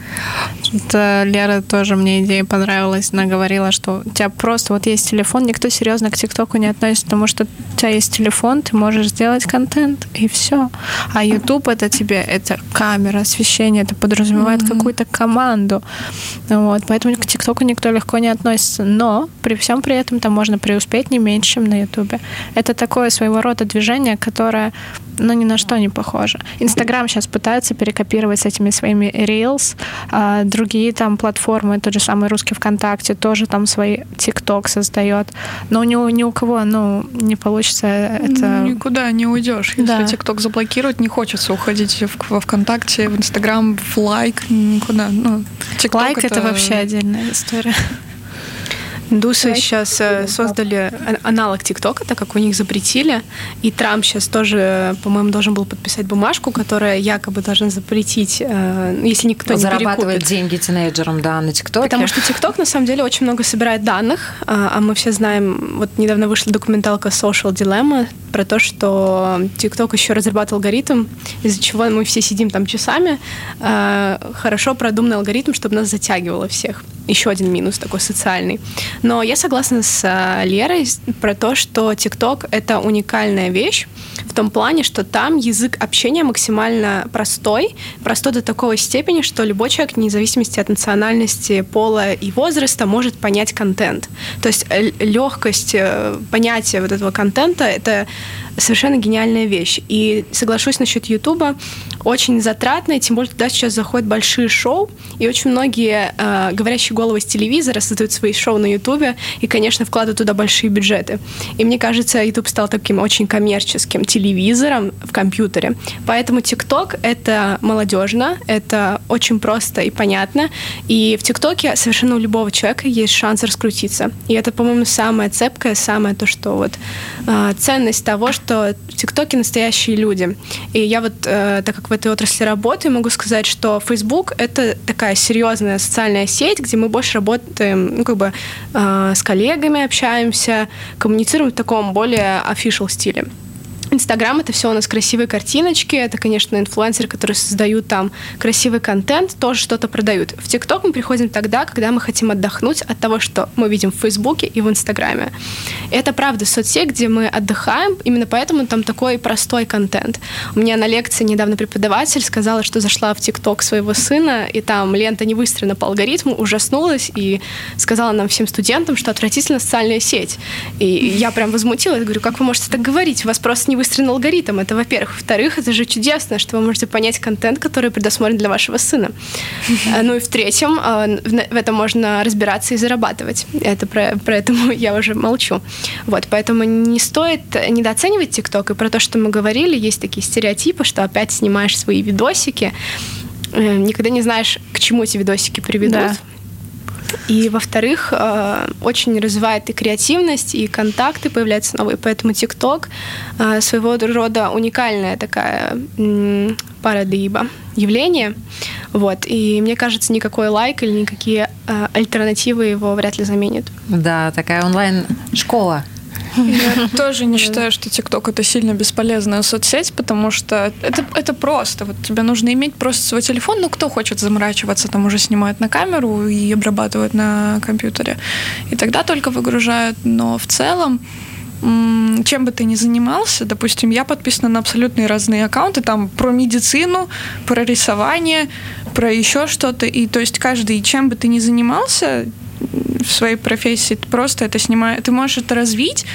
Лера тоже мне идея понравилась. Она говорила, что у тебя просто вот есть телефон, никто серьезно к ТикТоку не относится, потому что у тебя есть телефон, ты можешь сделать контент, и все. А YouTube это тебе, это камера, освещение, это подразумевает mm-hmm. какую-то команду. Вот, поэтому к ТикТоку никто легко не относится. Но при всем при этом там можно преуспеть не меньше, чем на Ютубе. Это такое своего рода движение, которое ну, ни на что не похоже. Инстаграм сейчас пытается перекопировать с этими своими Reels, а другие там платформы, тот же самый русский ВКонтакте, тоже там свои TikTok создает. Но ни, ни у кого, ну, не получится это... Ну, никуда не уйдешь. Если да. TikTok заблокируют, не хочется уходить в, во ВКонтакте, в Instagram, в Likee, никуда. Ну, TikTok Likee это... это вообще отдельная история. Индусы сейчас э, создали аналог ТикТока, так как у них запретили. И Трамп сейчас тоже, по-моему, должен был подписать бумажку, которая якобы должна запретить, э, если никто не Зарабатывает деньги тинейджерам, да, на TikTok е. Потому что TikTok, на самом деле, очень много собирает данных. А, а мы все знаем, вот недавно вышла документалка Social Dilemma про то, что TikTok еще разрабатывал алгоритм, из-за чего мы все сидим там часами. А, хорошо продуманный алгоритм, чтобы нас затягивало всех. Еще один минус такой социальный. Но я согласна с э, Лерой про то, что TikTok — это уникальная вещь в том плане, что там язык общения максимально простой, простой до такой степени, что любой человек, вне зависимости от национальности, пола и возраста, может понять контент. То есть э, легкость э, понятия вот этого контента — это совершенно гениальная вещь. И соглашусь насчет Ютуба, очень затратно, тем более туда сейчас заходят большие шоу, и очень многие э, говорящие головы с телевизора создают свои шоу на Ютубе и, конечно, вкладывают туда большие бюджеты. И мне кажется, Ютуб стал таким очень коммерческим. Телевизор телевизором в компьютере. Поэтому ТикТок — это молодежно, это очень просто и понятно. И в ТикТоке совершенно у любого человека есть шанс раскрутиться. И это, по-моему, самое цепкое, самое то, что вот э, ценность того, что в ТикТоке настоящие люди. И я вот, э, так как в этой отрасли работаю, могу сказать, что Facebook — это такая серьезная социальная сеть, где мы больше работаем, ну, как бы с коллегами общаемся, коммуницируем в таком более official стиле. Инстаграм это все у нас красивые картиночки, это, конечно, инфлюенсеры, которые создают там красивый контент, тоже что-то продают. В ТикТок мы приходим тогда, когда мы хотим отдохнуть от того, что мы видим в Фейсбуке и в Инстаграме. Это правда соцсеть, где мы отдыхаем, именно поэтому там такой простой контент. У меня на лекции недавно преподаватель сказала, что зашла в ТикТок своего сына, и там лента не выстроена по алгоритму, ужаснулась и сказала нам всем студентам, что отвратительно социальная сеть. И я прям возмутилась, говорю, как вы можете так говорить? У вас просто не выстроен алгоритм. Это, во-первых. Во-вторых, это же чудесно, что вы можете понять контент, который предусмотрен для вашего сына. А, ну и в-третьем, а, в этом можно разбираться и зарабатывать. Это про, про это я уже молчу. Вот, поэтому не стоит недооценивать ТикТок. И про то, что мы говорили, есть такие стереотипы, что опять снимаешь свои видосики, э, никогда не знаешь, к чему эти видосики приведут. Да. И, во-вторых, э, очень развивает и креативность, и контакты появляются новые. Поэтому ТикТок э, своего рода уникальная такая парадиба явление. Вот. И мне кажется, никакой лайк или никакие э, альтернативы его вряд ли заменят. Да, такая онлайн-школа я тоже не считаю, что ТикТок это сильно бесполезная соцсеть, потому что это, это просто. Вот тебе нужно иметь просто свой телефон. Ну, кто хочет заморачиваться, там уже снимают на камеру и обрабатывают на компьютере. И тогда только выгружают. Но в целом чем бы ты ни занимался, допустим, я подписана на абсолютно разные аккаунты, там про медицину, про рисование, про еще что-то, и то есть каждый, чем бы ты ни занимался, в своей профессии, просто это снимаешь, ты можешь это развить,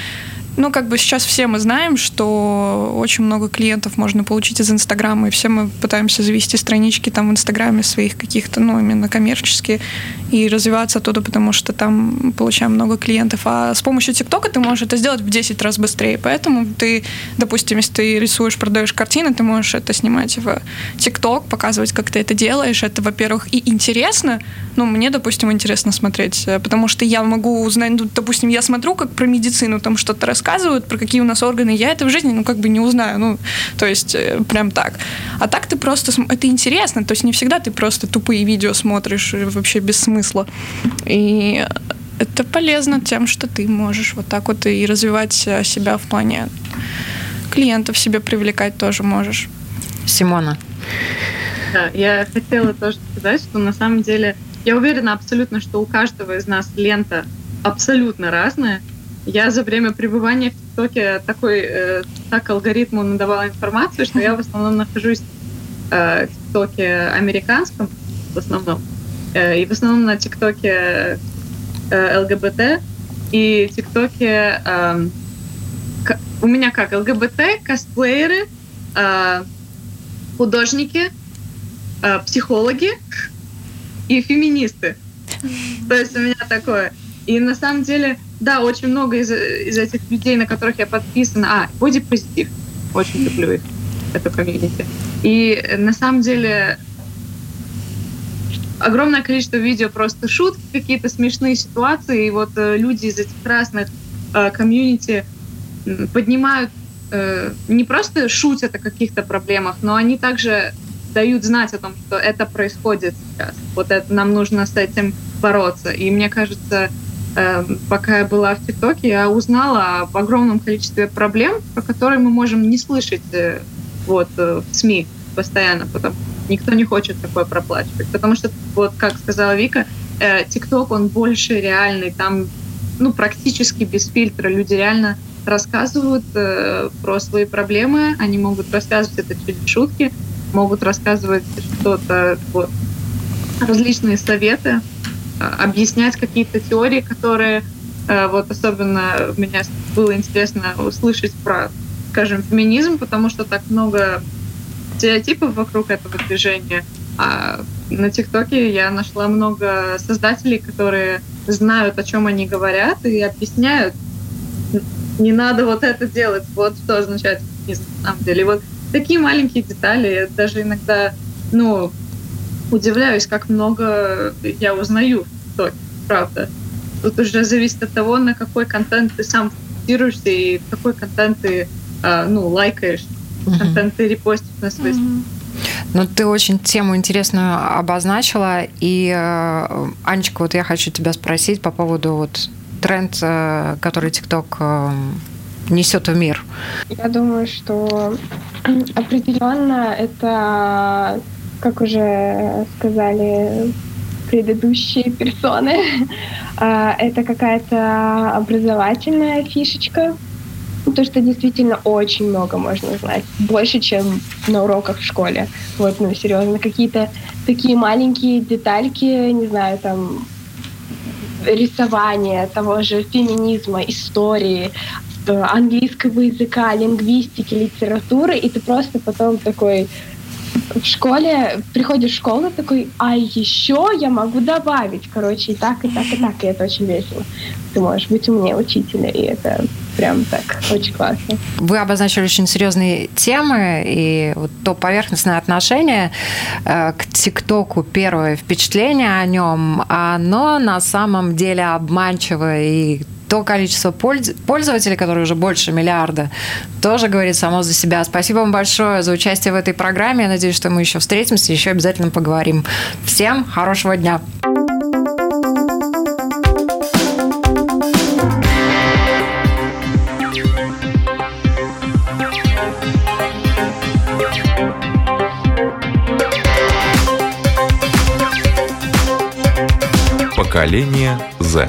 ну, как бы сейчас все мы знаем, что очень много клиентов можно получить из Инстаграма, и все мы пытаемся завести странички там в Инстаграме своих каких-то, ну, именно коммерческие, и развиваться оттуда, потому что там получаем много клиентов. А с помощью ТикТока ты можешь это сделать в 10 раз быстрее. Поэтому ты, допустим, если ты рисуешь, продаешь картины, ты можешь это снимать в ТикТок, показывать, как ты это делаешь. Это, во-первых, и интересно. Ну, мне, допустим, интересно смотреть, э, потому что я могу узнать, ну, допустим, я смотрю, как про медицину там что-то рассказывают, про какие у нас органы. Я это в жизни, ну, как бы не узнаю. Ну, то есть, э, прям так. А так ты просто... Это интересно. То есть не всегда ты просто тупые видео смотришь э, вообще без смысла. И это полезно тем, что ты можешь вот так вот и развивать э, себя в плане клиентов себе привлекать тоже можешь. Симона. Да, я хотела тоже сказать, что на самом деле я уверена абсолютно, что у каждого из нас лента абсолютно разная. Я за время пребывания в ТикТоке такой, э, так алгоритму надавала информацию, что я в основном нахожусь э, в ТикТоке американском, в основном. Э, и в основном на ТикТоке э, ЛГБТ и ТикТоке эм, у меня как ЛГБТ, косплееры, э, художники, психологи и феминисты. То есть у меня такое. И на самом деле, да, очень много из, из этих людей, на которых я подписана. А, бодипозитив. Очень люблю их, эту комьюнити. И на самом деле огромное количество видео просто шутки, какие-то смешные ситуации, и вот э, люди из этих разных э, комьюнити поднимают, э, не просто шутят о каких-то проблемах, но они также дают знать о том, что это происходит сейчас. Вот это нам нужно с этим бороться. И мне кажется, э, пока я была в ТикТоке, я узнала об огромном количестве проблем, про которые мы можем не слышать э, вот, э, в СМИ постоянно, потому никто не хочет такое проплачивать. Потому что, вот как сказала Вика, э, ТикТок, он больше реальный, там ну, практически без фильтра. Люди реально рассказывают э, про свои проблемы, они могут рассказывать это через шутки, могут рассказывать что-то, вот, различные советы, э, объяснять какие-то теории, которые э, вот особенно меня было интересно услышать про, скажем, феминизм, потому что так много стереотипов вокруг этого движения. А на ТикТоке я нашла много создателей, которые знают, о чем они говорят, и объясняют, не надо вот это делать, вот что означает феминизм, на самом деле. Вот такие маленькие детали, даже иногда, ну, удивляюсь, как много я узнаю в ТикТоке, правда. Тут уже зависит от того, на какой контент ты сам фокусируешься и какой контент ты, а, ну, лайкаешь, uh-huh. контент ты репостишь на свой uh-huh. Ну, ты очень тему интересную обозначила. И, э, Анечка, вот я хочу тебя спросить по поводу вот тренд, э, который ТикТок э, несет в мир. Я думаю, что определенно это, как уже сказали предыдущие персоны, это какая-то образовательная фишечка, то, что действительно очень много можно узнать. Больше, чем на уроках в школе. Вот, ну, серьезно, какие-то такие маленькие детальки, не знаю, там, рисования, того же феминизма, истории, э, английского языка, лингвистики, литературы, и ты просто потом такой в школе, приходишь в школу такой, а еще я могу добавить, короче, и так, и так, и так, и это очень весело. Ты можешь быть умнее учителя, и это прям так очень классно. Вы обозначили очень серьезные темы, и вот то поверхностное отношение э, к ТикТоку, первое впечатление о нем, оно на самом деле обманчиво, и то количество пользователей, которые уже больше миллиарда, тоже говорит само за себя. Спасибо вам большое за участие в этой программе. Я надеюсь, что мы еще встретимся, еще обязательно поговорим. Всем хорошего дня! Поколение Z.